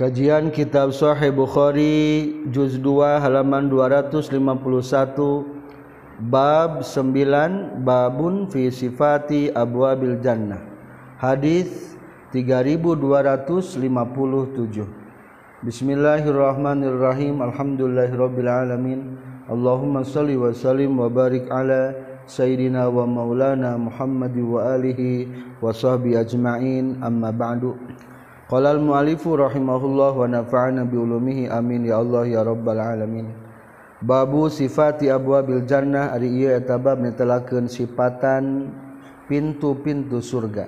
Kajian Kitab Sahih Bukhari juz 2 halaman 251 bab 9 babun fi sifati abwabil jannah. Hadis 3257. Bismillahirrahmanirrahim. Alhamdulillahirabbil alamin. Allahumma shalli wa sallim wa barik ala sayyidina wa maulana Muhammad wa alihi wa sahbihi ajma'in. Amma ba'du. Qala al-mu'allifu rahimahullah wa nafa'ana bi ulumihi amin ya Allah ya rabbal alamin. Babu sifati abwabil jannah ari ieu eta bab netelakeun sifatan pintu-pintu surga.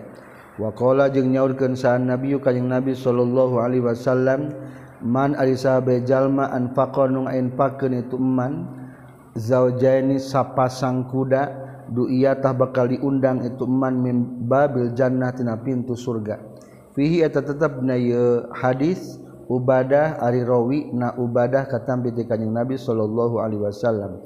Wa qala jeung nyaurkeun saan Nabi kanjing Nabi sallallahu alaihi wasallam man ari sahabe jalma anfaqa nu ayenpakeun itu man zaujaini sapasang kuda du iya tah bakal diundang itu man mim babil jannah tina pintu surga. fihi eta tetep na hadis ubadah ari rawi na ubadah katam ti kanjing Nabi sallallahu alaihi wasallam.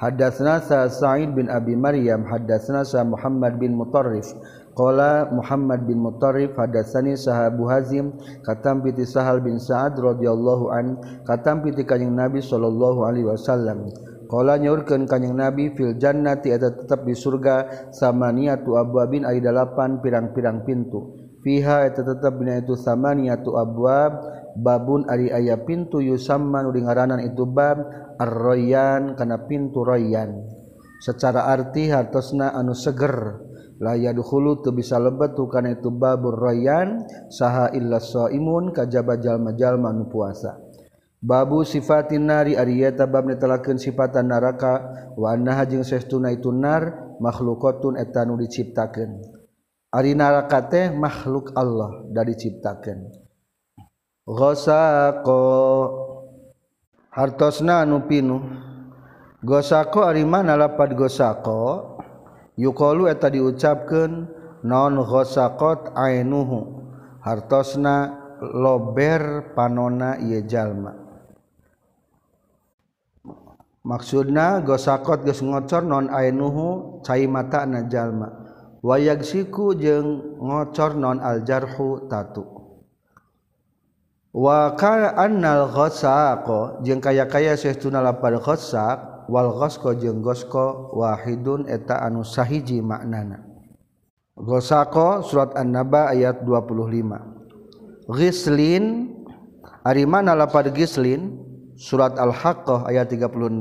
Hadatsna sa Sa'id bin Abi Maryam hadatsna sa Muhammad bin Mutarrif. Qala Muhammad bin Mutarrif hadatsani sa Abu Hazim katam ti Sahal bin Sa'ad radhiyallahu an katam ti kanjing Nabi sallallahu alaihi wasallam. Kala nyaurkeun kanjing Nabi fil jannati eta tetep di surga samaniatu abwabin ari dalapan pirang-pirang pintu. fiha eta tetap bina itu samaniyatu abwab babun ari aya pintu yusamman uri ngaranan itu bab ar-rayyan kana pintu rayyan secara arti hartosna anu seger la yadkhulu teu bisa lebet tu kana itu babur rayyan saha illa shaimun kajaba jalma-jalma nu puasa. Babu sifatin nari ari eta bab netelakeun sifatan neraka wa annaha jeung saestuna itu nar makhlukatun eta nu diciptakeun. Ari neraka teh makhluk Allah dari ciptakan. Gosako hartosna anu pinu. Gosako ari mana lapad gosako? Yukalu eta diucapkeun non gosakot ainuhu. Hartosna lober panona ieu jalma. Maksudna gosakot geus ngocor non ainuhu cai mata na jalma. wayagsiku jeung ngocor non aljarhu tatu. Wa annal ghasaqo jeung kaya-kaya saestuna lapar ghasaq wal ghasqo jeung ghasqo wahidun eta anu sahiji maknana. Ghasaqo surat an-naba ayat 25 ghislin ari mana lapar ghislin? Surat al-haqqah ayat 36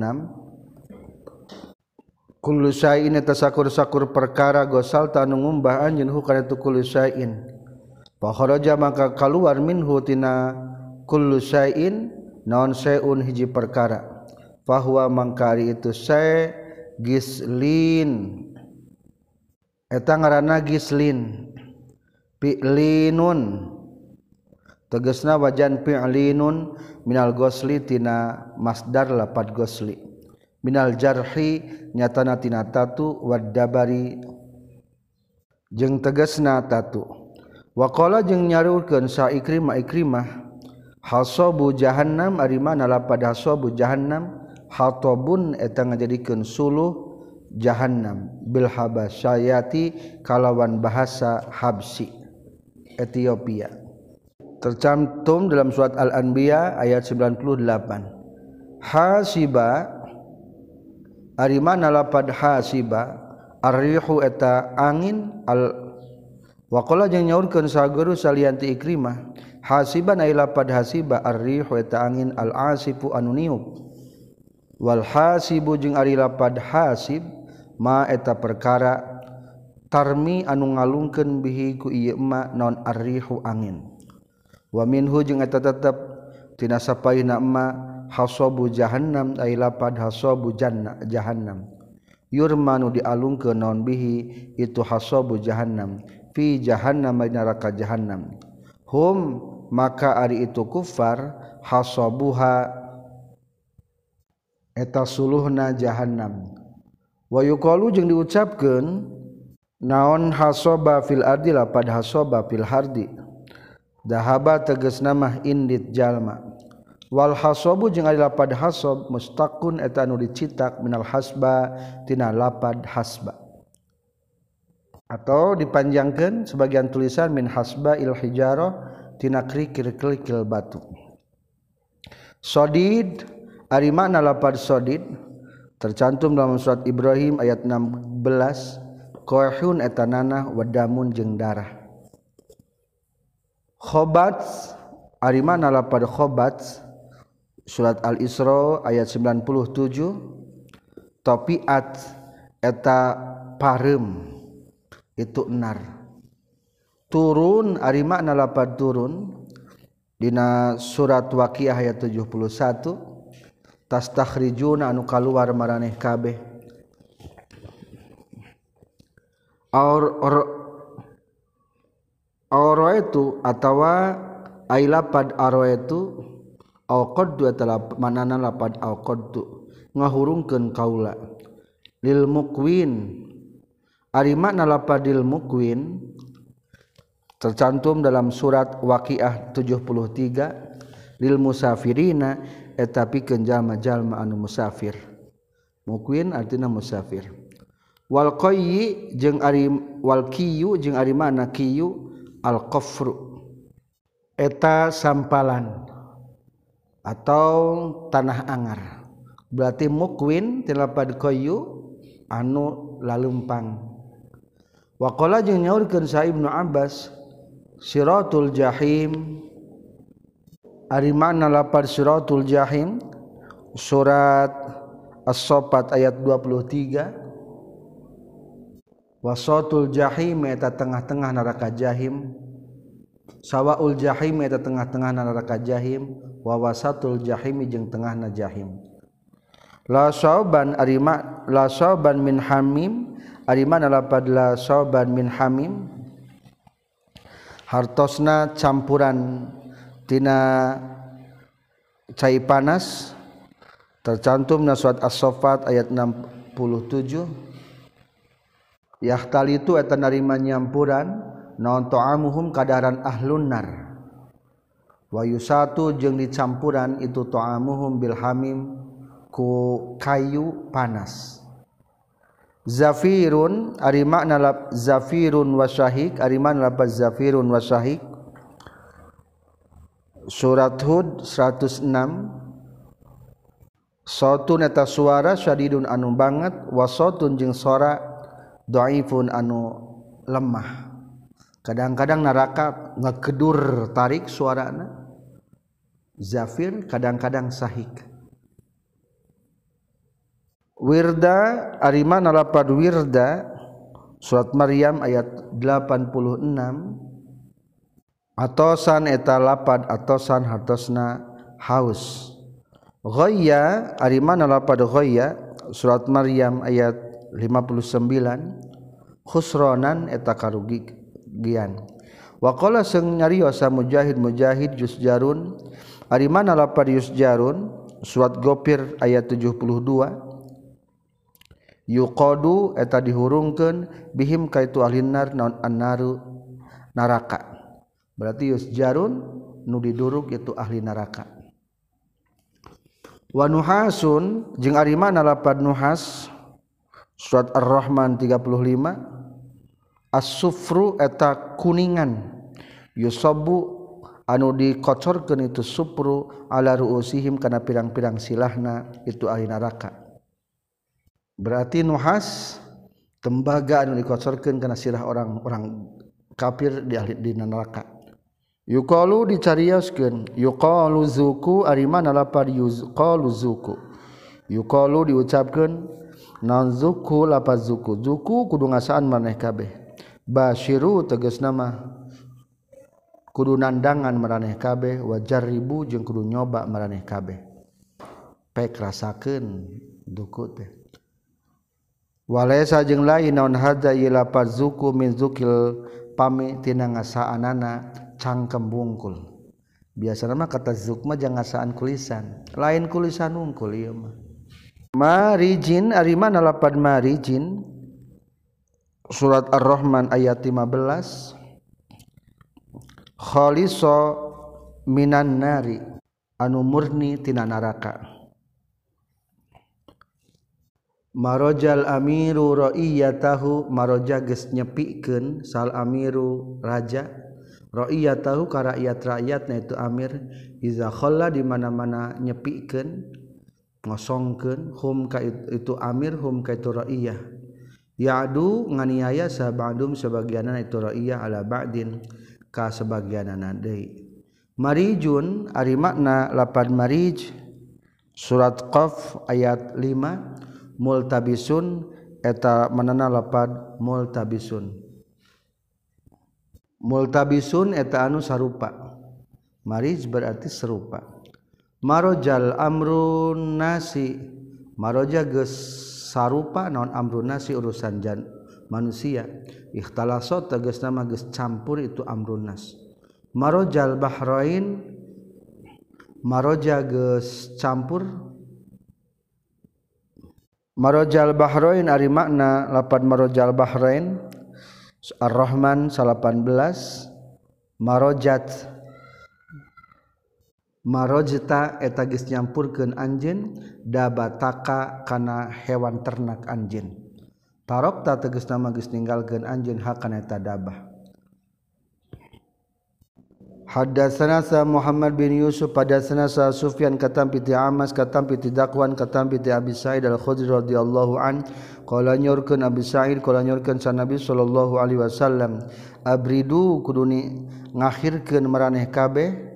kulusain eta sakur-sakur perkara gosal tanu ngumbah anjeun hu kana tu fa kharaja maka kaluar minhu tina kulusain naon saeun hiji perkara. Fahuwa mangkari itu saya gislin. Eta ngaranna gislin. Pi'linun. Tegesna wajan pi'linun minal gosli tina masdar lapat gosli. Minal jarhi nyatanatina tatu wadabari jeng tegesna tatu. Wakola jeng nyarukeun sa ikrimah ikrimah hasobu jahannam ari mana lapad hasobu jahannam hatobun eta ngajadikeun suluh jahannam bil habasyati kalawan bahasa habsi. Ethiopia tercantum dalam surat Al-Anbiya ayat 98 hasiba ari mana lapad hasiba arrihu eta angin al Wakola jeung nyaurkeun saguru salianti ikrimah hasiban na lapad hasiba arrihu eta angin al asifu anu niup. Wal hasibu jeung ari lapad hasib ma eta perkara tarmi anu ngalungkeun bihi ku ieu ma non arrihu angin. Wa minhu jeung eta tetep tina sapaina ma hasobu jahannam ay lapad hasobu janna jahannam. Yurmanu dialung ke non bihi? Itu hasobu jahannam. Fi jahannam neraka jahannam. Hum maka ari itu kufar hasobuha. Eta suluhna jahannam. Wa yuqalu jeung diucapkeun naon hasoba fil ardi lapad hasoba fil hardi. Dahaba tegas nama indit jalma. wal hasobu jeung ari lapad hasob mustaqun eta anu dicetak minal hasba tina lapad hasba. Atau dipanjangkan sebagian tulisan min hasba il hijarah tina krikil krikil batu. Sodid ari makna lapad sodid tercantum dalam surat Ibrahim ayat 16 kohun eta nanah wadamun jeung darah. Khobat ari mana lapad khobat surat Al-Isra ayat 97 topiat eta parem itu enar turun ari makna lapad turun dina surat Waqiah ayat 71 tas takhrijuna anu kaluar maraneh kabeh. Aur or aur itu atawa ailapad aroetu dua manana lapad alqaddu ngahurungkeun kaula. Lil muqwin. Ari makna lapadil muqwin tercantum dalam surat waqiah 73 lil musafirina etapi kenjama jalma anu musafir. Muqwin artina musafir. Wal qayyi jeung ari wal kiyu jeung ari makna kiyu al qafru eta sampalan. atau tanah Angar. Berarti mukwin tilapad koyu anu lalumpang. Wakola jeung nyaurkeun sa Ibnu Abbas siratul jahim. Ari makna lapar siratul jahim? Surat as-saffat ayat 23 wasatul jahim eta tengah-tengah neraka jahim. Sawaul Jahim eta tengah-tengah neraka Jahim wa wasatul Jahim jeung tengahna Jahim. La sauban ari ma la min hamim ari mana lapad la sauban min hamim. Hartosna campurantina cair panas tercantum naswat as-sofat ayat 67 yahtali itu eta narima nyampuran non to'amuhum kadaran ahlunnar wayu satu jeung dicampuran itu to'amuhum bilhamim ku kayu panas. Zafirun ari makna lap zafirun wasyahik ari makna lap zafirun wasyahik surat hud 106 Sotu neta suara syadidun anu banget wasotun jeung sora dhaifun anu lemah. Kadang-kadang neraka ngekedur tarik suarana zafir kadang-kadang sahik. Wirda Arimana lapad Wirda surat Maryam ayat 86 atosan eta lapad atosan hartosna haus. Ghoya Arimana lapad Ghoya surat Maryam ayat 59 khusronan eta gian. Wakola seng nyariosa mujahid mujahid juz jarun ari mana lapar juz jarun? Surat gopir ayat 72 yuqadu eta dihurungkeun bihim kaitu ahlinnar naon annaru neraka berarti yusjarun nu diduruk itu ahli neraka wa nuhasun jeung ari mana lapad nuhas? Surat ar-rahman 35 asufru eta kuningan. Yusabu anu dikocorkeun itu supru ala ruusihim kana pirang-pirang silahna itu ahli neraka berarti nuhas tembaga anu dikocorkeun kana sirah orang-orang kafir di ahli di neraka. Yuqalu dicarioskeun yuqalu zuku ari mana lapar yuqalu zuku. Yuqalu diucapkeun naon zuku lapar zuku. Zuku kudu ngasaan maneh kabeh. Bashiru teges nama. Kudu nandangan meraneh kabeh wajar ribu jeung kudu nyoba meraneh kabeh. Pek rasakeun duku teh. Walaysa jeung lain naon hadza yalafaz zuku min zukil pami tina ngasaanana cangkem bungkul. Biasana mah kata zukma jangan ngasaan kulisan. Lain kulisan ungkul ieu mah. Marijin ari mana lapan marijin? surat ar-rahman ayat 15 khaliso minan nari. Anu murni tina neraka marojal amiru ra'iyatahu maroja geus nyepikeun sal amiru raja. Ro'iya tahu ka rakyat rakyat na itu Amir. Iza khalla di mana-mana nyepikeun ngosongkeun. Hum ka itu, itu Amir hum ka itu ra'iyah ya'du nganiaya sabandum sebagianan itu ra'iyah ala ba'din ka sebagianan deui marijun ari makna lapan marij surat qaf ayat 5 multabisun eta manana lapad multabisun. Multabisun eta anu sarupa. Marij berarti serupa. Marojal amrun nasi. Maroja geus sarupa naon amrunasi urusan jan manusia. Ikhtilaso tegas nama geus campur itu amrunas. Marojal bahrain maroja geus campur. Marojal bahrain ari makna lapan marojal bahrain ar-rahman 18 marojat marojta eta geus nyampurkeun anjeun dabataka kana hewan ternak anjeun. Tarokta tegas nama geus ninggalkeun anjeun hakana eta dabah. Hadatsana sa Muhammad bin Yusuf hadatsana sa Sufyan katam piti Amas katam piti Dakwan katam piti Abi Sa'id Al-Khudri radhiyallahu an qala nyorkeun Abi Sa'id qala nyorkeun sa Nabi sallallahu alaihi wasallam abridu kuduni ngakhirkeun maraneh kabeh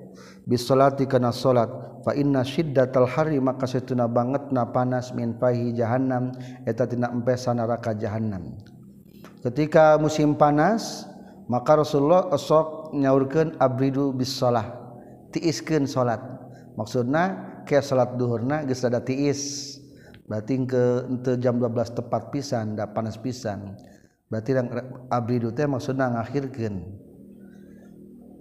bisolati kana salat fa inna syiddatal hari maka setuna banget na panas min fahi jahannam eta tina empesa neraka jahannam. Ketika musim panas maka Rasulullah esok nyaurkeun abridu bisalah tiiskeun salat maksudna ke salat duhurna geus ada tiis. Berarti ke ente jam 12 tepat pisan da panas pisan. Berarti abridu teh maksudna ngakhirkeun.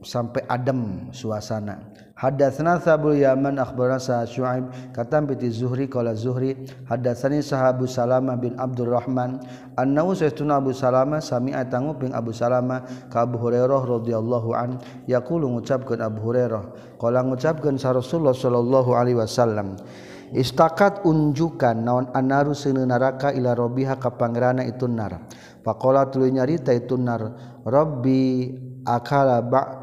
Sampai adem suasana. Hadatsana Sabul Yaman akhbarana Syuaib. Katam bi Zuhri qala Zuhri hadatsani sahabu Salamah bin Abdurrahman annahu sayyiduna Abu Salamah sami'a tanguping Abu Salamah ka Abu Hurairah radhiyallahu an. Yaqulu ngucapkeun Abu Hurairah qala ngucapkeun sa Rasulullah sallallahu alaihi wasallam istakat unjukan naon anaru seuneun neraka ila rabbiha ka pangeranna itu nar? Faqala tuluy nyarita itu nar rabbi akala ba'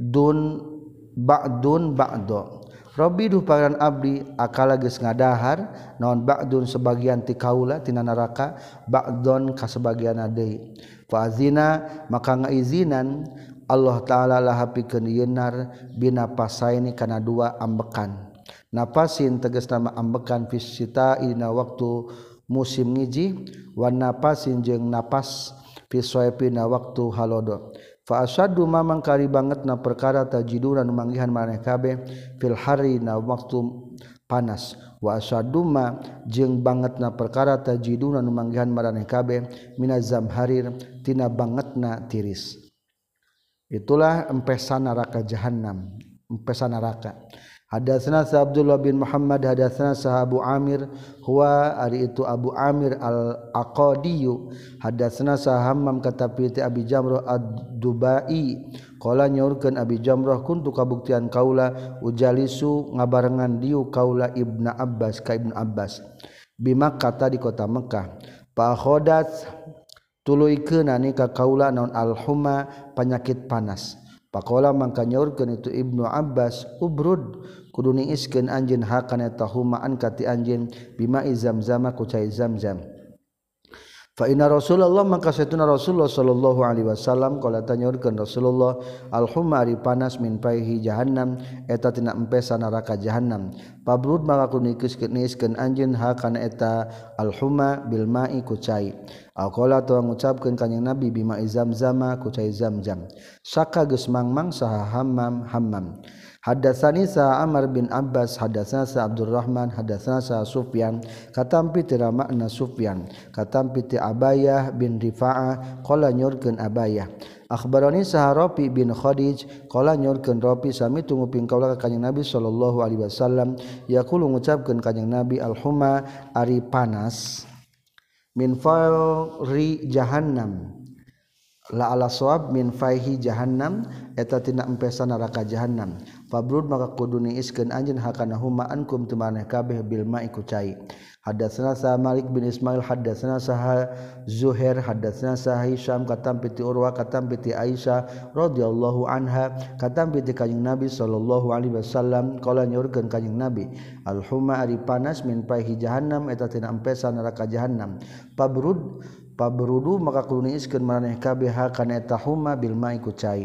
dun bakdun bakdo Robi duh pangeran abdi akala geus ngadahar naon ba'dun sebagian ti kaula tina neraka ba'don ka sebagianna deui fa azina maka ngaizinan Allah taala lahapikeun yenar bina pasaini kana dua ambekan. Nafasin tegas nama ambekan fisita ina waktu musim ngiji wan napasin jeung napas fisoepina waktu halodo. faasadu mamang kari banget na perkara tajiduran manggihan maneh kabeh fil hari na waktu panas. Wa asaduma jeung banget na perkara tajiduna manggihan maneh kabeh minazam harir tina bangetna tiris. Itulah empesan neraka jahanam, empesan neraka Hadatsana Abdullah bin Muhammad hadatsana sahabu Amir. Huwa ari itu Abu Amir al-Aqadiyu. Hadatsana sahammam kata piti Abi Jamrah ad-Dubai. Qala nyaurkeun Abi Jamrah kuntu kabuktian kaula ujalisu ngabarengan diu kaula Ibnu Abbas ka Ibnu Abbas. Bima kata di kota Mekah fa khodat tuluikeun ani ka kaula naon al-huma penyakit panas. Pakola mangka nyaurkeun itu Ibnu Abbas ubrud kuduning iskeun anjeun hakana tahumaan kati anjeun bima zamzam ku cai zamzam. Fa inna rasulullah maka satuna rasulullah sallallahu alaihi wasallam qala tanyaurkeun rasulullah al humari panas min paihi jahannam eta tina empesa neraka jahannam. Pabrud maka kuduning iskeun anjeun hakana eta al huma bil ma'i ku cai. Aqala tu ngucapkeun kanjing Nabi bima zamzama ku cai zamzam. Saka geus mangmang saha hammam hammam Hadatsani sa Amr bin Abbas hadatsana sa Abdurrahman hadatsana sa Sufyan katampi tira makna Sufyan katampi ti Abayah bin Rifa'ah qala nyurkeun Abayah. Akhbarani sa Rafi bin Khadij qala nyurkeun Rafi sami tunguping kaula ka kanjing Nabi sallallahu alaihi wasallam. Yaqulu ngucapkeun kanjing Nabi al-huma ari panas min fari jahannam. La ala sawab min faihi jahannam eta tina empesan neraka jahannam Fabrud maka kudu niiskeun anjeun hakana huma ankum tumaneh kabeh bil ma'i ku cai. Hadatsana sa Malik bin Ismail hadatsana sa Zuhair hadatsana sa Hisham katam piti Urwa katam piti Aisyah radhiyallahu anha katam piti kanjing Nabi sallallahu alaihi wasallam qala nyurkeun kanjing Nabi al huma ari panas min paihi jahannam eta tina empesa neraka jahannam. Fabrud pabrudu maka kudu niiskeun maraneh kabeh hakana eta huma bil ma'i ku cai.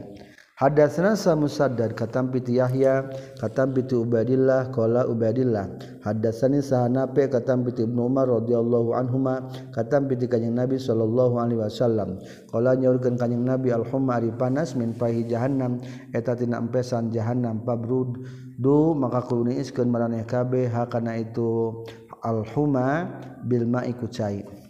Hadatsna sa Musaddad katam piti Yahya katam piti Ubaidillah qala Ubaidillah. Hadatsani sa Hanafi katam piti Ibnu Umar radhiyallahu anhuma katam piti kanjing Nabi sallallahu alaihi wasallam. Qala nyaurkeun kanjing Nabi al-humma ari panas min pahi jahannam eta tina empesan jahannam pabrud du maka kuluni iskeun maraneh kabeh hakana itu al-humma bil ma'i kucai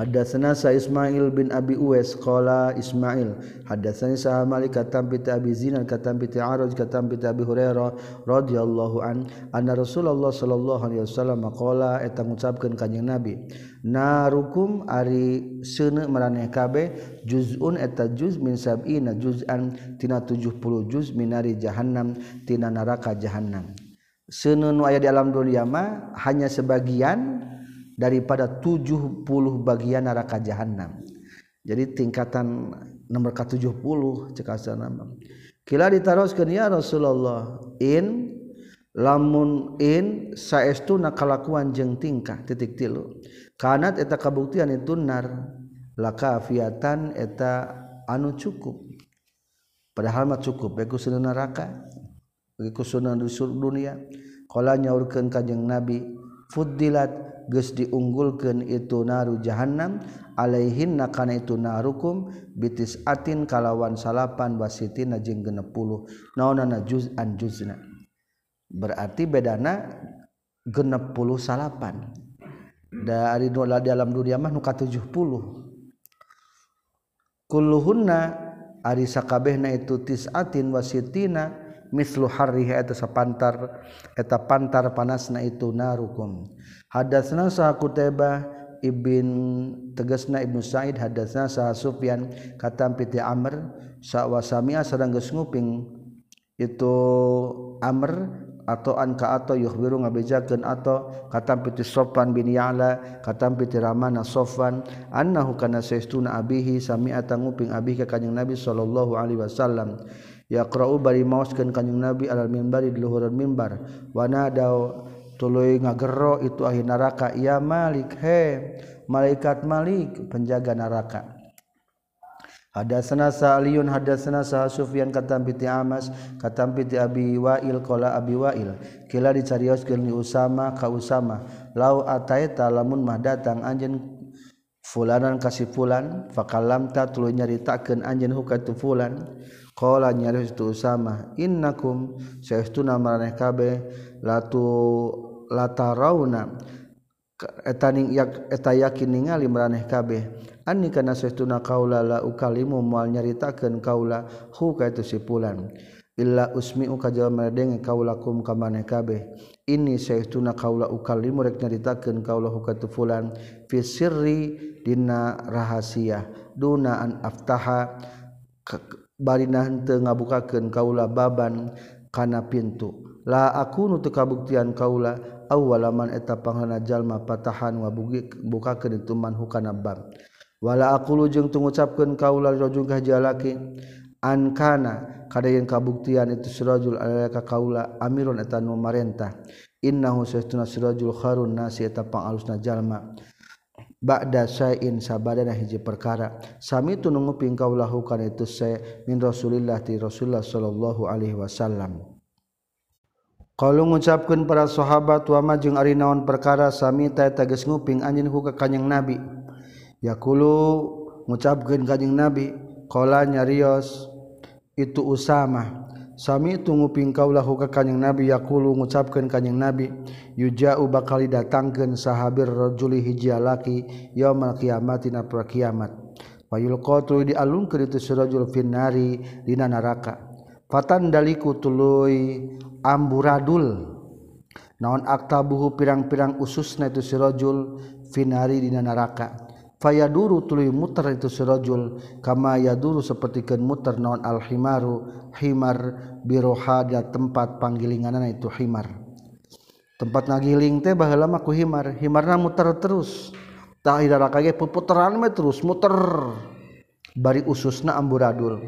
Hadatsana sa Ismail bin Abi Uwais qala Ismail hadatsani sa Malik katam bi Abi Zinan katam bi Araj katam bi Abi Hurairah radhiyallahu an anna Rasulullah sallallahu alaihi wasallam qala eta ngucapkeun ka Kanjeng Nabi narukum ari seuneu maraneh kabeh juzun eta juz min sab'ina juz'an tina 70 juz minari jahannam tina neraka jahannam. Seuneu nu aya di alam dunia mah hanya sebagian daripada 70 bagian neraka jahanam jadi tingkatan nomor ke-70 cekasana kila ditaroskeun ya Rasulullah in lamun in saestuna kalakuan jeung tingkah? Titik tilu. Kanat eta kabuktian itu nar lakafiatan eta anu cukup. Padahal mah cukup bae kusunan neraka bagi kusunan di dunia. Kala nyaurkeun kanjeng nabi fuddilat geus diunggulkeun itu naru jahannam alaihin nakana itu narukum bitis atin kalawan salapan wasitina jeung genep puluh naonana juz'an juzna. Berarti bedana genep puluh salapan dari dalam dunia mah nuka tujuh puluh. Kulluhunna ari sakabehna itu tis'atin wasitina mislu harriha eta sapantar eta pantar panasna itu narukum. hadasna saha kutaiba ibn tegasna ibnu Sa'id hadasna saha Sufyan katam piti Amr sawa samia sareng geus nguping itu Amr atau an ka atau yukhbiru ngabejakeun atau katam piti Sofan bin Ya'la katam piti Ramana Sofan annahu kana saistuna abihi samia tanguping abihi ka kanjeng Nabi sallallahu alaihi wasallam. Yaqra'u bari maoskeun kanjeng Nabi alal minbari di luhuran mimbar wa nadau tuluy ngagero itu ahli neraka ya malik. He malaikat malik penjaga neraka Hadatsana Sa'liyun hadatsana Sa Sufyan katam piti Amas katam piti Abi Wa'il qala Abi Wa'il. Kila dicarioskeun ni Usama ka Usama. Lau ataita lamun mah datang anjeun fulanan kasih fulan fakalam ta tuluy nyaritakeun anjeun huka fulan. Qala nyarios tu Usama innakum saestuna maraneh kabeh latu latarauna etaning yak eta yakin ningali maraneh kabeh. Anni kana sahtuna qaula la ukalimu moal nyaritakeun kaula hu ka itu sipulan illa usmi'u ka jalma denge kaula kum ka maneh kabeh. Ini sahtuna kaula ukalimu rek nyaritakeun kaula hu ka itu fulan. Fi sirri dina rahasia. Duna an aftaha barinah teu ngabukakeun kaula baban kana pintu. La aku nu teu kabuktian kaula awalaman eta panghana jalma patahan wabugi bukakeun ituman hukana bab wala aqulu jeung teu ngucapkeun kaula rajul ka jalaki an kana kada yang kabuktian itu sirajul alaka kaula amirun eta nu marentah. Innahu sayyiduna sirajul kharun nasi eta pangalusna jalma. Ba'da sayin sabadana hiji perkara. Sami tu nunggu pingkau lahukan itu saya min Rasulillah ti Rasulullah sallallahu alaihi wasallam. kalau ngucapkan para sahabat wamajeng ari naon perkara sami tay tages nguping anjin ku ke kanyang nabi. Yakulu ngucapkan kanyang nabi kola nyarios itu usama sami itu nguping kaulahu ke kanyang nabi yakulu ngucapkan kanyang nabi yuja'u bakal datangkan sahabir rajuli hijialaki yaumal kiamatina pra kiamat. Wayul di dialungkan itu surajul finnari dina neraka Fatan daliku tuluy amburadul. Naon akta buhu pirang-pirang usus na itu sirojul finari dina neraka Faya duru tulu muter itu sirojul kama ya duru sepertikan muter naon al himaru himar biroha dia tempat panggilingan itu himar. Tempat nagiling teh baheula mah ku himar himarna muter terus. Tak idara kage puputeran mah terus muter. Bari ususna amburadul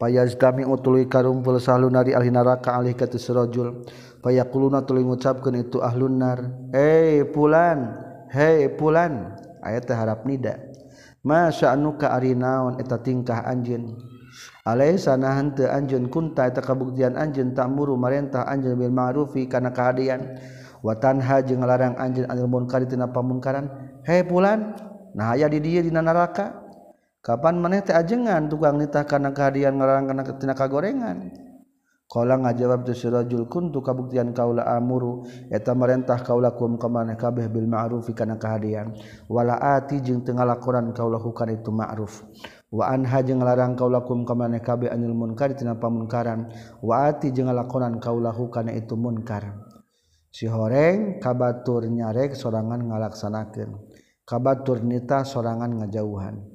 payaz kami utului karumpul sahlunari ahli neraka alih ka rajul payakuluna tuluy ngucapkeun itu ahlunnar eh pulan. Hei pulan. Aya teh harap nida. Masya anuka ari naon eta tingkah anjeun? Alaisa nahan teu anjeun kunta eta kabuktian anjeun ta'muru marentah anjeun bil ma'rufi kana kahadian. Wa tanha jeung ngalarang anjeun anil munkari tina pamungkaran. Hei pulan. Nah aya di dieu dina neraka. Kapan maneh teh ajengan tukang nitah kana kehadian ngarang kana tina kagorengan. Qala ngajawab tu sirajul kuntu kabuktian kaula amuru eta marentah kaula kum ka maneh kabeh bil ma'ruf kana kahadian wala ati jeung teu ngalakoran kaula hukana itu ma'ruf. Wa anha jeung larang kaula kum ka maneh kabeh anil munkar tina pamunkaran. Wa ati jeung ngalakonan kaula hukana itu munkar. Si horeng kabatur nyarek sorangan ngalaksanakeun kabatur nita sorangan ngajauhan.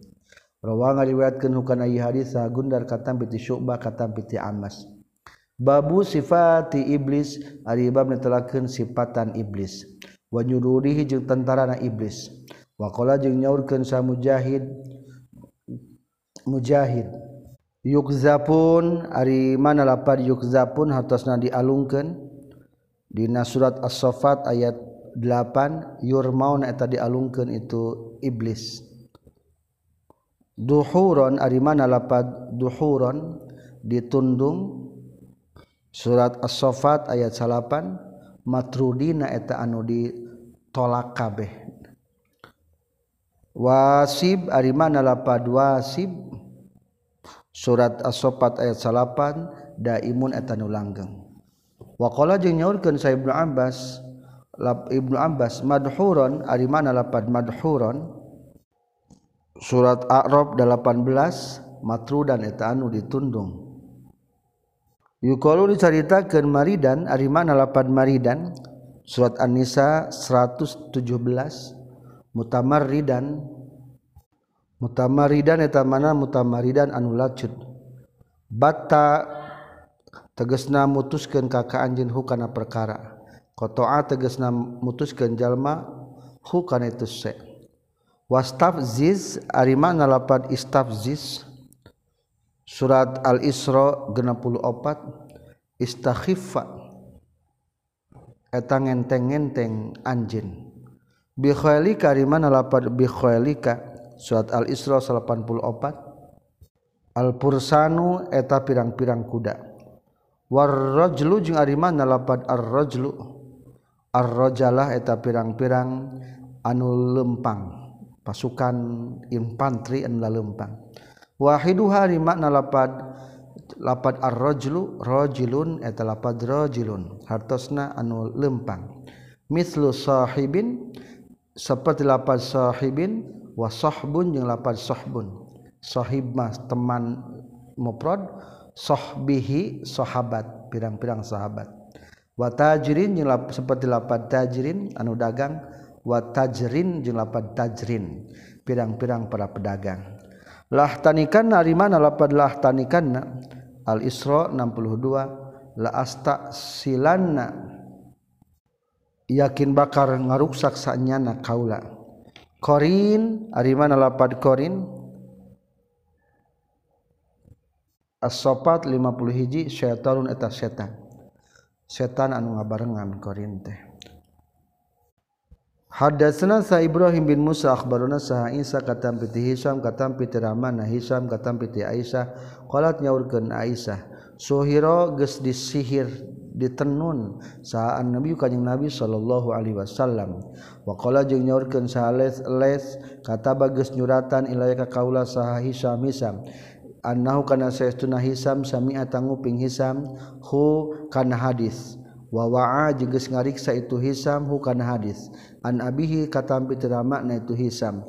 Rawang ngariwayatkeun hukana ieu hadis ah, Gundar katam piti Syu'bah katam piti Amas. Babu sifati iblis ari bab netelakeun sifatan iblis. Wa nyururihi jeung tentarana iblis. Wa qala jeung nyaurkeun sa Mujahid Mujahid Yukzapun ari mana lapar yukzapun hatosna dialungkeun dina surat As-Saffat ayat 8 yurmaun eta dialungkeun itu iblis. duhuron ari mana lapad duhuron? Ditundung surat as-sofat ayat salapan matrudina eta anu ditolak kabeh. Wasib ari mana lapad wasib? Surat as-sofat ayat salapan daimun eta nu langgeng. Waqala jeung nyaurkeun sa ibnu abbas lab ibnu abbas madhuron ari mana lapad madhuron? surat A'raf 18 matru dan eta anu ditundung. Yukalu diceritakeun maridan ari mana lapan maridan surat An-Nisa 117 mutamarridan. Mutamarridan eta mana mutamarridan anu lacut? Bata tegesna mutuskeun kaka anjeun hukana perkara. Qata'a tegesna mutuskeun jalma hukana itu se' wastafziz arimanapan istafziz surat al-Isra 64 istakhifa eta ngenteng-ngenteng anjeun bi khailika di mana lapad bi khailika surat al-Isra 84 al-pursanu eta pirang-pirang kuda. War rajlu jeung ari mana lapad ar-rajlu ar-rajalah eta pirang-pirang anu lempang pasukan infanteri anu lalempang. Wahiduha di makna lapad lapad ar-rajulu rajulun eta lapad rajulun. Hartosna anu lempang. Mislu sahibin seperti lapad sahibin wa sahbun jeung lapad sahbun sahib mas teman mufrad sahbihi sahabat pirang-pirang sahabat. Wa tajirin seperti lapad tajirin anu dagang wa tajrin jeung lapad tajrin pirang-pirang para pedagang. Lah tanikan ari mana lapad lah tanikan al isra 62 la asta silanna yakin bakar ngaruksak sanyana kaula. Korin ari mana lapad korin? As-sopat 50 hiji syaitanun eta setan. Setan anu ngabarengan korin teh. Hadatsana sa Ibrahim bin Musa akhbaruna sa Isa katam piti Hisam katam piti Rahman Hisam katam piti Aisyah qalat nyaurkeun Aisyah suhira geus disihir ditenun saan Nabi kanjing Nabi sallallahu alaihi wasallam. Wa qala jeung nyaurkeun sa Les Les bagus nyuratan ilaya ka kaula saha Hisam Hisam annahu kana saestuna Hisam sami'a tanguping Hisam hu kana hadis. Wa wa'a jeung geus ngariksa itu Hisam hu kana hadis. an abihi katampi terama na itu hisam.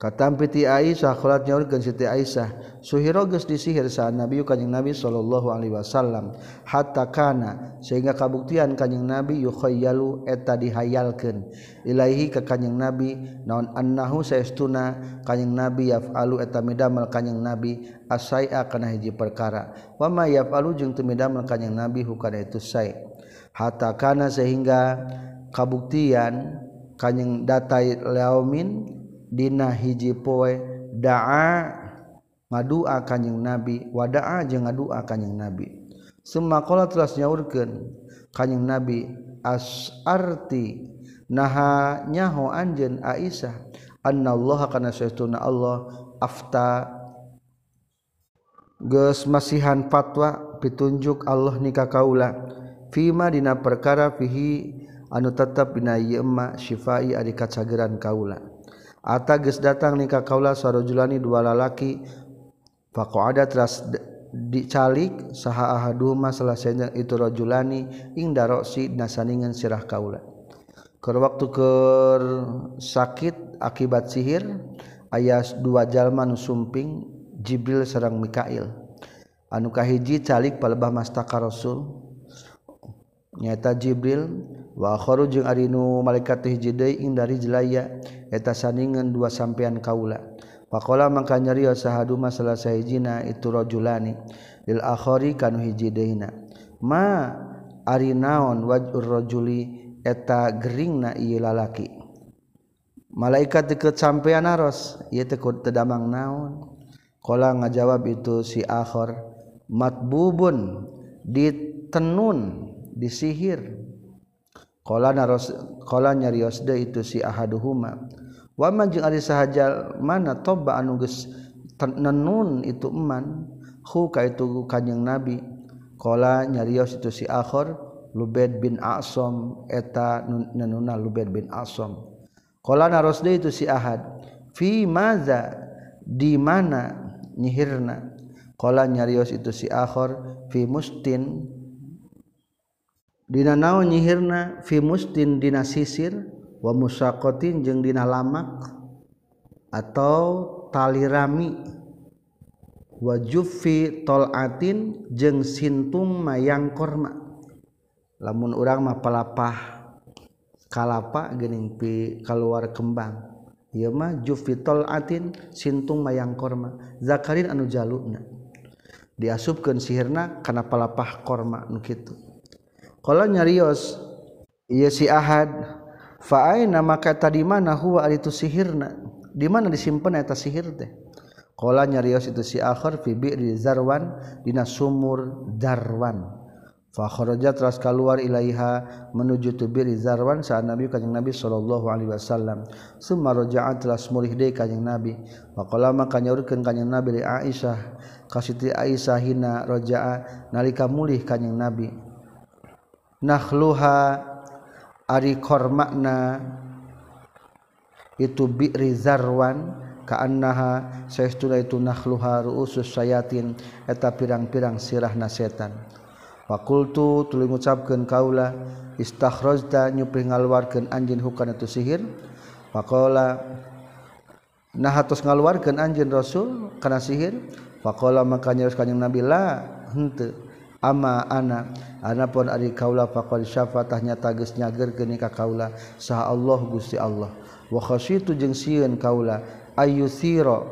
Katampi ti Aisyah khalat nyaurkeun Siti Aisyah. Suhira geus disihir sa Nabi kanjing Nabi sallallahu alaihi wasallam. Hatta kana sehingga kabuktian kanjing Nabi yukhayyalu eta dihayalkeun. Ilahi ka kanjing Nabi naon annahu saestuna kanjing Nabi yaf'alu eta midamel kanjing Nabi asai'a kana hiji perkara. Wa ma yaf'alu jeung teu midamel kanjing Nabi hukana itu sai hatta kana sehingga kabuktian kanyeng datai laumin dina hiji poe daa ngadua kanyeng nabi wadaa jeung ngadua kanyeng nabi. Summa qala telah nyaurkeun kanyeng nabi asarti naha nyaho anjeun aisyah annallaha kana saytuna allah afta geus masihan fatwa pitunjuk Allah nikah kaula fima dina perkara fihi anu tetap binayma syifai adi kacageran kaula. Ata geus datang nikah kaula sarojulani dua lalaki faqo ada teras dicalik saha ahaduma selesainya itu rojulani ing daroksi nasaningan sirah kaula. Ke waktu ke sakit akibat sihir ayas dua jalma nu sumping Jibril sareng Mikail. Anu kahiji calik palebah mastaka Rasul. nyata Jibril wa akharu jeung Arinu malaikat ing dari jelaya eta saningan dua sampean kaula. Faqala mangka nyarios sahaduma salah sahijina itu rajulani lil akhari kanu hijidaina ma ari naon wajur rajuli eta geringna ieu lalaki. Malaikat deket sampean aros ieu teh tedamang naon? Qala ngajawab itu si akhar matbubun ditenun. disihir qala qala nyarios de itu si ahaduhuma. Wa man jeung ari mana toba anu geus nenun itu eman hu ka itu kanjing nabi. Qala nyarios itu si akhor lubed bin asom eta nenuna lubed bin asom qala naros de itu si ahad fi maza di mana nyihirna? Qala nyarios itu si akhor fi mustin Dina naon nyihirna fi mustin dina sisir wa musaqatin jeung dina lamak atau tali rami. Wa juffi tolatin jeung sintung mayang korma lamun urang mah palapah kalapa geuning pi keluar kembang. Ieu mah juffi tolatin sintung mayang korma zakarin anu jaluna diasupkeun sihirna kana palapah korma nu kitu. kalau nyarios iya si ahad fa'aina maka tadi mana huwa itu sihirna di mana disimpan eta sihir teh Kala nyarios itu si akhir fi bi'ri zarwan dina sumur darwan. Fa kharaja teras keluar ilaiha menuju tu bi'ri zarwan sa Nabi kanjeng Nabi sallallahu alaihi wasallam. Summa raja'at teras mulih deui kanjeng Nabi. Wa qala maka nyaurkeun kanjeng Nabi li Aisyah ka Siti Aisyah hina raja'a nalika mulih kanjeng Nabi. nahluha ari kormakna itu bi'ri zarwan kaannaha saestuna itu nahluha ru'usus sayatin eta pirang-pirang sirahna setan. Wa qultu tuluy ngucapkeun kaula istakhrajta nyupri ngaluarkeun anjeun hukana tu sihir. Faqala nah hatus ngaluarkeun anjeun rasul kana sihir? Faqala makanya kanjing nabi la henteu. ama anak anapun ari kaula faqad syafatahnya tages nyager geni ka kaula. Saha Allah Gusti Allah. Wa khasyitu jeung sieun kaula ayusira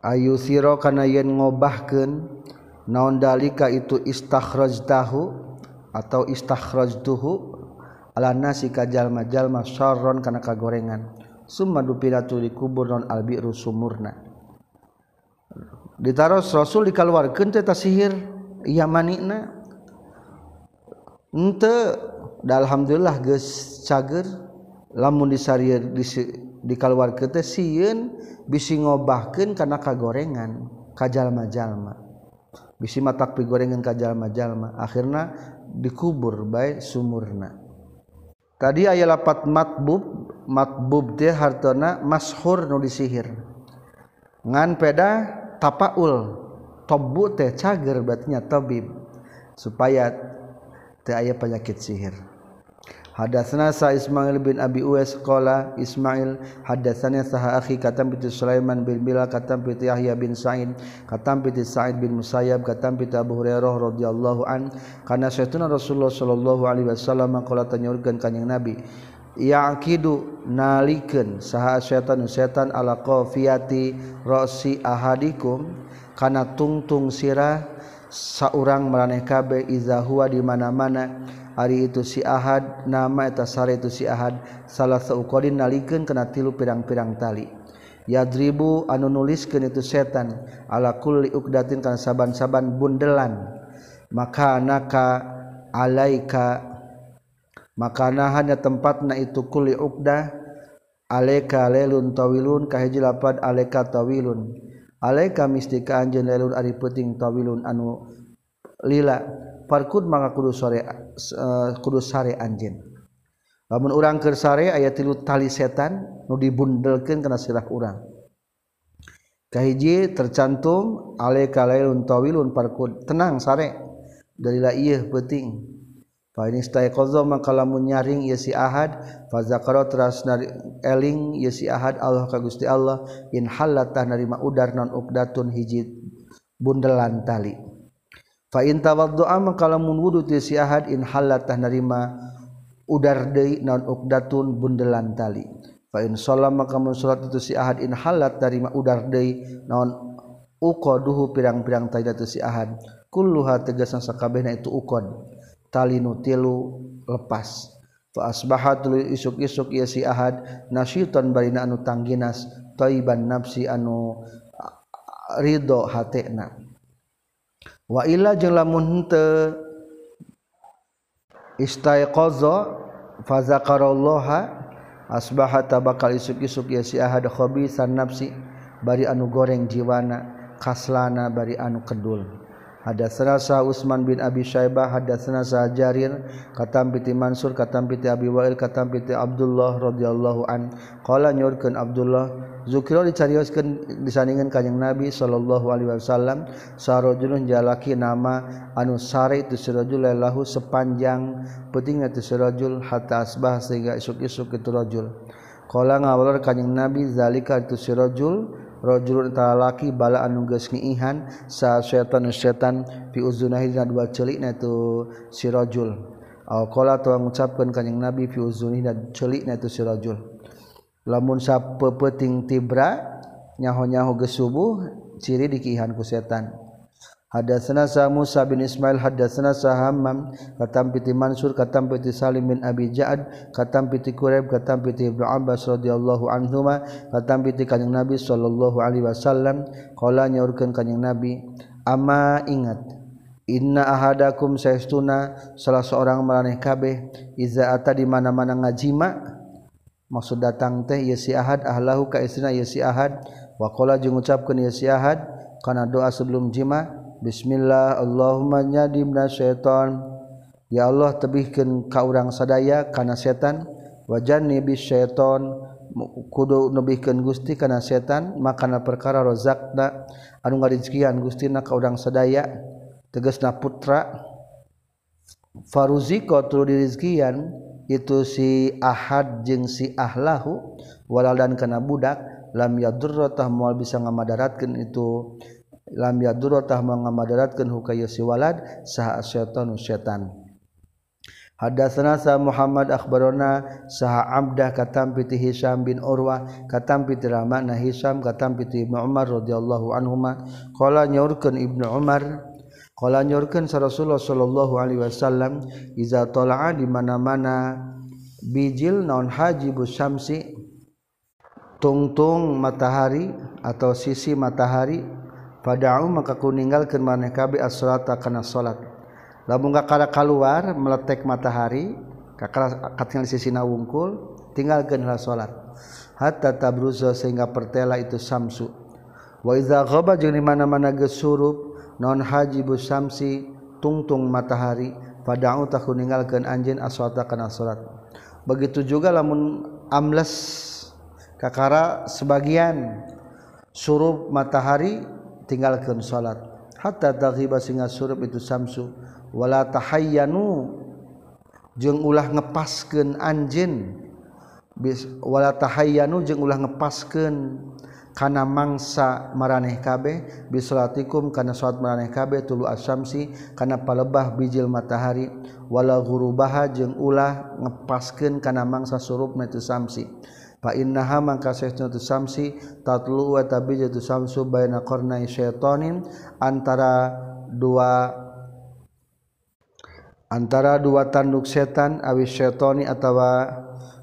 ayusira kana yen ngobahkeun naon dalika itu istakhrajtahu atau istakhrajtuhu? Ala nasi ka jalma-jalma syarron kana kagorengan. Summa dupilatu likubur non albiru sumurna. ditaros Rasul dikaluarkan teta sihir iya manikna ente da alhamdulillah geus cager lamun disarieur di dikaluarkeun teh sieun bisi ngobahkeun kana kagorengan ka jalma-jalma bisi matak pigorengan ka jalma-jalma akhirna dikubur bae sumurna. Tadi aya lapat matbub matbub teh hartana mashur nu disihir. Ngan peda tapaul tobu teh cager batinya tabib. Supaya teh aya penyakit sihir. Hadatsana sa Ismail bin Abi Uwais qala Ismail hadatsana saha akhi katam bi Sulaiman bin Bilal katam bi Yahya bin Sa'id katam bi Sa'id bin Musayyab katam bi Abu Hurairah radhiyallahu an kana saytuna Rasulullah sallallahu alaihi wasallam qala tanyurkeun kanjing Nabi yaqidu nalikeun saha setan setan ala qafiyati ra'si ahadikum kana tungtung sirah saurang maraneh kabeh iza huwa di mana-mana. Ari itu si ahad nama eta sare itu si ahad salah sauqadin nalikeun kana tilu pirang-pirang tali. Yadribu anu nuliskeun itu setan ala kulli uqdatin kana saban-saban bundelan. Maka naka alaika makana hanya tempat na itu kuli ukdah aleka lelun tawilun kahiji lapad aleka tawilun. Aleka mistika anjeun lelun ari peuting tawilun anu lila. Parkud maka kudu sore uh, kudu sare anjeun. Lamun urang keur sare aya tilu tali setan nu dibundelkeun kana sirah urang. Kahiji tercantum aleka lelun tawilun parkud tenang sare. Dalila ieu peuting. Fa in istaiqadha maka lamun nyaring ieu si Ahad fa zakara teras eling ieu si Ahad Allah ka Gusti Allah in halat tah narima udar non uqdatun hiji bundelan tali. Fa in tawaddu'a maka lamun wudu ti si Ahad in halat tah narima udar deui non uqdatun bundelan tali. Fa in shalam maka mun salat itu si Ahad in halat narima udar deui non uqaduhu pirang-pirang tali tu si Ahad. Kulluha tegasna sakabehna itu uqad. tali nutilu lepas faasbahat isuk-isuk ya si ahad nasyitan barina anu tangginas toiban nafsi anu ridho hatna wa illa jeung lamun henteu istaiqaza fa zakarallaha asbaha tabakal isuk-isuk ya si ahad khabisan nafsi bari anu goreng jiwana kaslana bari anu kedul. Hadatsana Sa Utsman bin Abi Syaibah hadatsana Sa Jarir katam piti Mansur katam piti Abi Wa'il katam piti Abdullah radhiyallahu an. Qala nyurkeun Abdullah zukira dicarioskeun disandingan kanjing Nabi sallallahu alaihi wasallam sarojulun jalaki nama anu sare itu sirajul lahu sepanjang pentingnya itu sirajul hatta asbah sehingga isuk-isuk itu rajul. Qala ngawalor kanjing Nabi zalika itu sirajul rojulun talaki bala anu geus ngiihan sa setan setan fi uzunahi dina dua celikna tu si rajul aw qala tu ngucapkeun ka nabi fi uzunihi dina celikna tu si rajul lamun sapeupeting tibra nyaho-nyaho geus subuh ciri dikihan ku setan. Hadatsana sa Musa bin Ismail hadatsana sa Hammam katam piti Mansur katam piti Salim bin Abi Ja'ad katam piti Quraib katam piti Ibnu Abbas radhiyallahu anhuma katam piti Kanjeng Nabi sallallahu alaihi wasallam. Qala nyaurkeun Kanjeng Nabi ama ingat inna ahadakum saestuna salah seorang maraneh kabeh iza ata di mana-mana ngajima. Maksud datang teh ieu si Ahad ahlahu ka istrina ieu si Ahad. Wa qala jeung ngucapkeun ieu si Ahad kana doa sebelum jima. Bismillah Allahumma nyadibna syaiton Ya Allah tebihkan ka urang sadaya kana setan wajan nibi syaiton kudu nebihkan gusti kana setan makana perkara rozakna anu ngarizkian gusti na ka urang sadaya. Tegasna putra. Faruziko tulu dirizkian itu si ahad jeng si ahlahu. Walal dan kana budak lam yadurra mual bisa ngamadaratkan itu. lam yadurotah mengamadaratkan hukayu siwalad saha syaitan syaitan. Hadatsana sa Muhammad akhbarona saha Abdah katam piti Hisam bin Urwah katam piti Ramana Hisam katam piti Ibnu Umar radhiyallahu anhuma. Qala nyaurkeun Ibnu Umar qala nyaurkeun sa Rasulullah sallallahu alaihi wasallam iza tala'a di mana-mana bijil naon hajibu syamsi tungtung matahari atau sisi matahari pada makaku meninggalkan maneh kaB asrat karena salat. Lamun kakara keluar meletek matahari kakara katingal sisina wungkul tinggalkanlah salat. Hatta tabruza sehingga pertela itu samsu. Wa iza ghaba jeung di mana-mana gesurup non hajibu samsi tungtung matahari pada'u tak ninggalkeun anjeun aswata kana salat. Begitu juga lamun amles kakara sebagian surup matahari tinggalkan salat. Hatta taghiba singa surup itu samsu. Wala tahayyanu. Jeung ulah ngepaskeun anjeun wala tahayyanu jeung ulah ngepaskeun kana mangsa maraneh kabeh. Bisolatikum kana salat maraneh kabeh tulu asyamsi kana palebah bijil matahari. Wala ghurubaha jeung ulah ngepaskeun kana mangsa surupna itu samsi. innaha mangka saestuna tu samsi tatlu wa tabija tu samsu baina qarnai syaitonin antara dua antara dua tanduk setan awi syaitoni atawa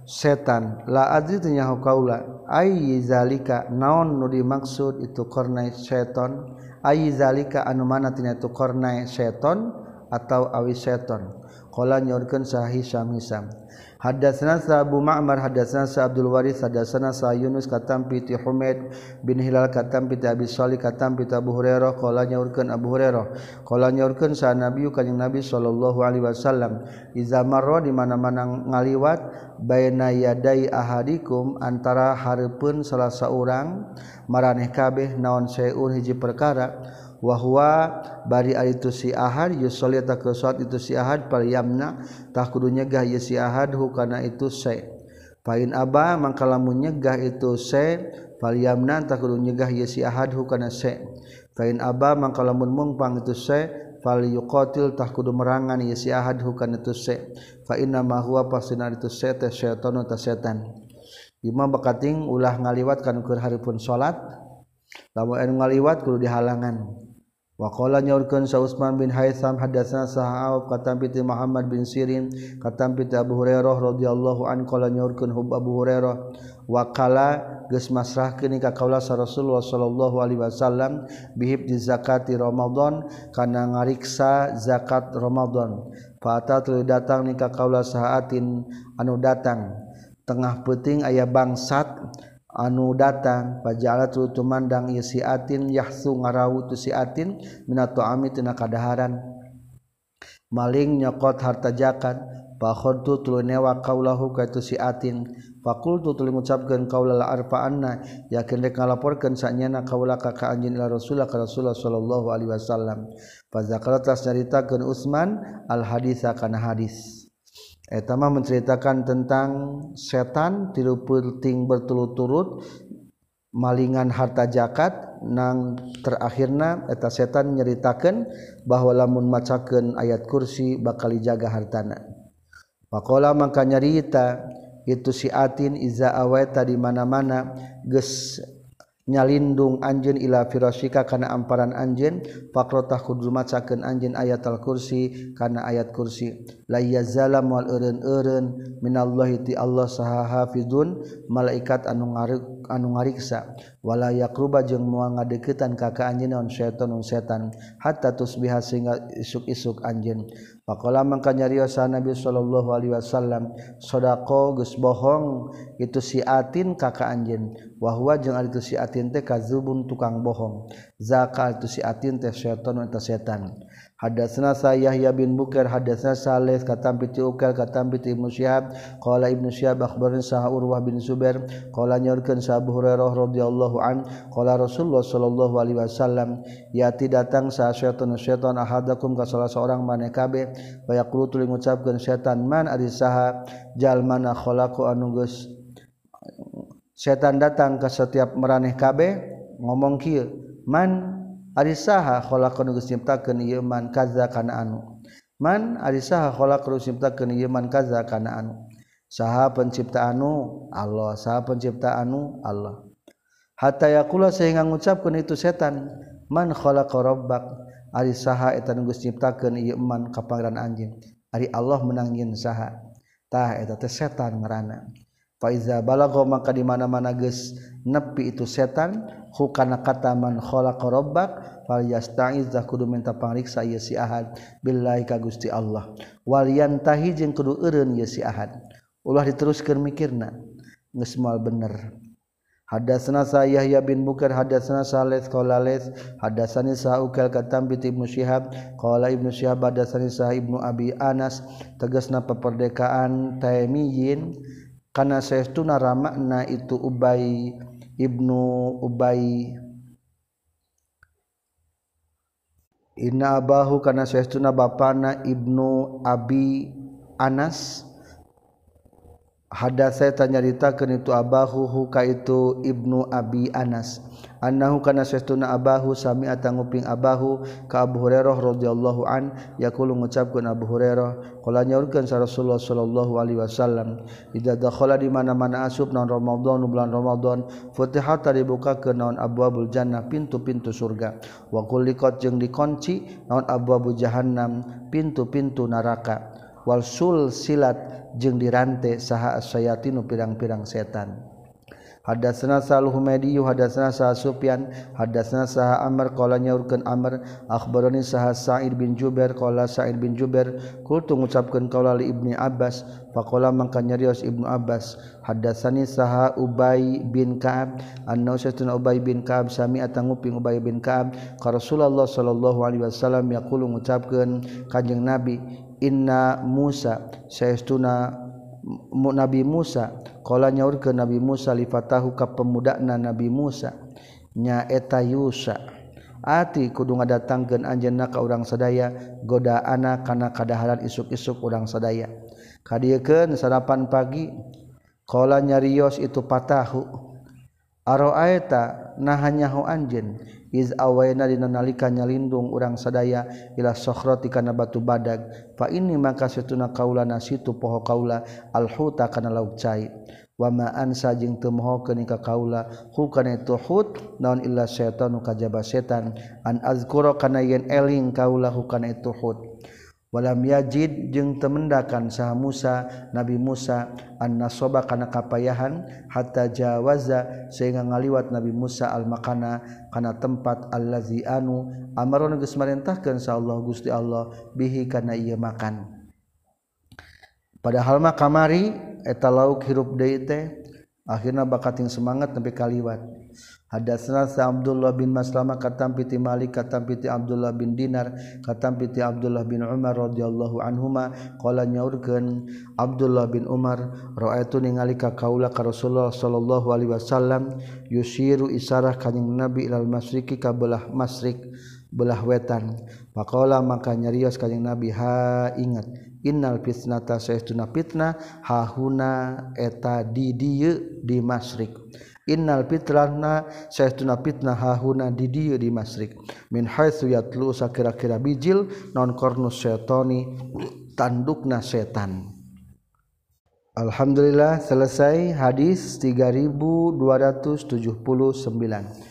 setan. La adri tunyahu kaula ayyi zalika naon nu dimaksud itu qarnai syaiton ayyi zalika anu mana tina itu qarnai syaiton atau awi syaiton Qala nyorkeun sahi samisam. Hadatsana Abu Ma'mar hadatsana Sa Abdul Waris hadatsana Sa Yunus katam piti Humaid bin Hilal katam piti Abi Shalih katam piti Abu Hurairah. Qala nyorkeun Abu Hurairah. Qala nyorkeun sa Nabi kanjing Nabi sallallahu alaihi wasallam. Iza marra di mana-mana ngaliwat baina yadai ahadikum antara hareupeun salah saurang maraneh kabeh naon saeun hiji perkara. wahwa bari itu sihar yusolita ke suat itu sihar paryamna tak kudu nyegah ye sihar hukana itu se. Pain aba mangkalamu nyegah itu se paryamna tak kudu nyegah ye sihar hukana se. Pain aba mangkalamun mungpang itu se fal yuqatil tah kudu merangan ye sihar hukana itu se. Fa inna ma huwa pasina itu se teh syaitan ta setan. Imam bakating ulah ngaliwat kan keur haripun salat lamun ngaliwat kudu dihalangan. Wakola Sa' Utsman bin Haytham hadasna sahaab katampiti Muhammad bin Sirin katampiti Abu Hurairah radhiyallahu an kola nyaurkan hub Abu Hurairah wakala geus masrahkeun ka kaula Rasulullah sallallahu alaihi wasallam bihib di zakati Ramadan kana ngariksa zakat Ramadan. Fata tuluy datang ni ka kaula saatin anu datang. Tengah peuting aya bangsat anu datang pajalat tumandang ye siatin yahsu ngarawu tu siatin minato ami tina kadaharan. Maling nyokot harta jakat pakhontu tuluy newa kaulahu ka tu siatin fakultu tuluy ngucapkeun kaula la arfa'anna yakin rek ngalaporkeun sanyana kaula ka ka anjeun ila rasulullah ka rasulullah sallallahu alaihi wasallam. Fa zakarat nyaritakeun Utsman al haditsa kana hadis. Etama menceritakan tentang setan tilu penting berturut-turut malingan harta jakat nang terakhirna eta setan nyeritakan bahwa lamun macaken ayat kursi bakal jaga hartana. Pakola maka nyarita itu siatin iza aweta di mana-mana ges nyalindung anjeun ila firasika kana amparan anjeun fakrotah kudu macakeun anjen ayat al kursi kana ayat kursi. La yazala mal eureun eureun minallahi ti Allah saha hafizun malaikat anu ngareg anu ngariksa wala yaqruba jeung moal ngadeukeutan ka ka anjeun naon setan setan hatta tusbiha sehingga isuk-isuk anjeun. Faqala mangka nyariosa nabi sallallahu alaihi wasallam sadaqo geus bohong itu si atin ka ka anjeun wa huwa jeung ari si atin teh kazubun tukang bohong. Zakal itu si atin teh setan eta setan. Hadatsna sa Yahya bin Bukair hadatsna Salih katam bi Ukal katam bi Ibnu Syihab. Qala Ibnu Syihab akhbarana sa Urwah bin Zubair. Qala nyorkeun sa Abu Hurairah radhiyallahu an. Qala Rasulullah sallallahu alaihi wasallam yati datang sa syaitan syaitan ahadakum ka salah seorang maneh kabeh. Wa yaqulu tuluy ngucapkeun syaitan man ari saha? Jalmana khalaqu anu geus setan datang ke setiap meraneh kabeh? Ngomong kieu man Arisahakholakunyiptaman kaza kana anu. Man arisahakholakunyiptaman kaza kana anu. Saha pencipta anu Allah. Saha pencipta anu Allah. Hatta yaqula sehingga ngucapkeun itu setan man khalaqa rabbak. Ari saha eta nu Gusti nyiptakeun ieu man ka pangeran anjeun. Ari Allah menang nyin saha. Tah eta teh setan ngaranna Faiza balago maka di mana-mana geus nepi itu setan hukana kata man khalaqa rabbak fal yasta'iz kudu minta pangriksa ieu si Ahad. Billahi ka Gusti Allah. Wal yantahi jeung kudu eureun ieu si Ahad. Ulah diteruskeun mikirna geus moal bener. Hadatsana Yahya bin Bukar hadatsana Salih qala Laits hadatsani Sa'ukal katam bi Ibnu Syihab qala Ibnu Syihab hadatsani Sa Ibnu Abi Anas tegasna peperdekaan Taimiyin karena saestuna ramakna itu Ubay Ibnu Ubay. Inna abahu kana saestuna bapana Ibnu Abi Anas. Ada saya tanyaritakan itu abahuhuka itu Ibnu Abi Anas annahu kana sesuna abahu sami'a tanguping abahu ka Abu Hurairah radhiyallahu an yaqulu ngucapkeun Abu Hurairah qala nyaurkeun sa Rasulullah sallallahu alaihi wasallam idza dakhala di mana-mana asub naon Ramadan bulan Ramadan futihat tadi buka ke naon abwabul jannah pintu-pintu surga. Wa kulliqat jeung dikunci naon abwabu jahannam pintu-pintu neraka. Wal sul silat jeung dirante saha asyayatin pirang-pirang setan. Hadatsana Sa'al Humaidi hadatsana Sa'al Sufyan hadatsana Sa'al Amr qala nyaurkeun Amr akhbarani Sa'al Sa'id bin Jubair qala Sa'id bin Jubair kultu ngucapkeun qaula li Ibnu Abbas faqala mangka nyarios Ibnu Abbas hadatsani Sa'al Ubay bin Ka'ab annahu satun Ubay bin Ka'ab sami atanguping Ubay bin Ka'ab ka Rasulullah sallallahu alaihi wasallam yaqulu ngucapkeun Kanjeng Nabi inna Musa saestuna Nabi Musa. Kalau nyaur ke Nabi Musa lifatahu ka pemudakna Nabi Musa. Nyaeta Yusa. Ati kudu ngadatangkeun anjeunna ka urang sadaya goda anak kana kadaharan isuk-isuk urang sadaya. Kadiekeun sarapan pagi qala nyarios itu patahu. Aroaeta nah hanyahu anjeun. iz awayna dina nalika nyalindung urang sadaya ila sokhrati kana batu badag. Fa ini maka situna kaula nasitu poho kaula alhuta kana lauk cai. Wa ma ansa jeung teu moho ka kaula hu kana itu hut naon illa syaitanu kajaba setan. An azkura kana yen eling kaula hu kana itu hut. walam yajid jeung temendakan sah Musa Nabi Musa an nasoba kana kapayahan hatta jawaza sehingga ngaliwat Nabi Musa al makana kana tempat allazi anu amaron geus marentahkeun sa Allah Gusti Allah bihi kana ieu makan. Padahal mah kamari eta lauk hirup deui teh akhirna bakating semangat nepi kaliwat. Hadatsna sa Abdullah bin Maslama katam piti Malik katam piti Abdullah bin Dinar katam piti Abdullah bin Umar radhiyallahu anhuma qala nyaurkeun Abdullah bin Umar raaitu ningali ka kaula ka Rasulullah sallallahu alaihi wasallam yusiru isarah kanjing Nabi ilal masriki ka belah masrik belah wetan. Makalah maka nyarios kanjing Nabi ha ingat innal fitnata saestuna fitnah hahuna eta di dieu di masrik. innal fitrahna saytuna fitnah hahuna di dieu di masrik. Min haitsu yatlu sakira-kira bijil non kornus syaitani tandukna setan. Alhamdulillah selesai hadis 3279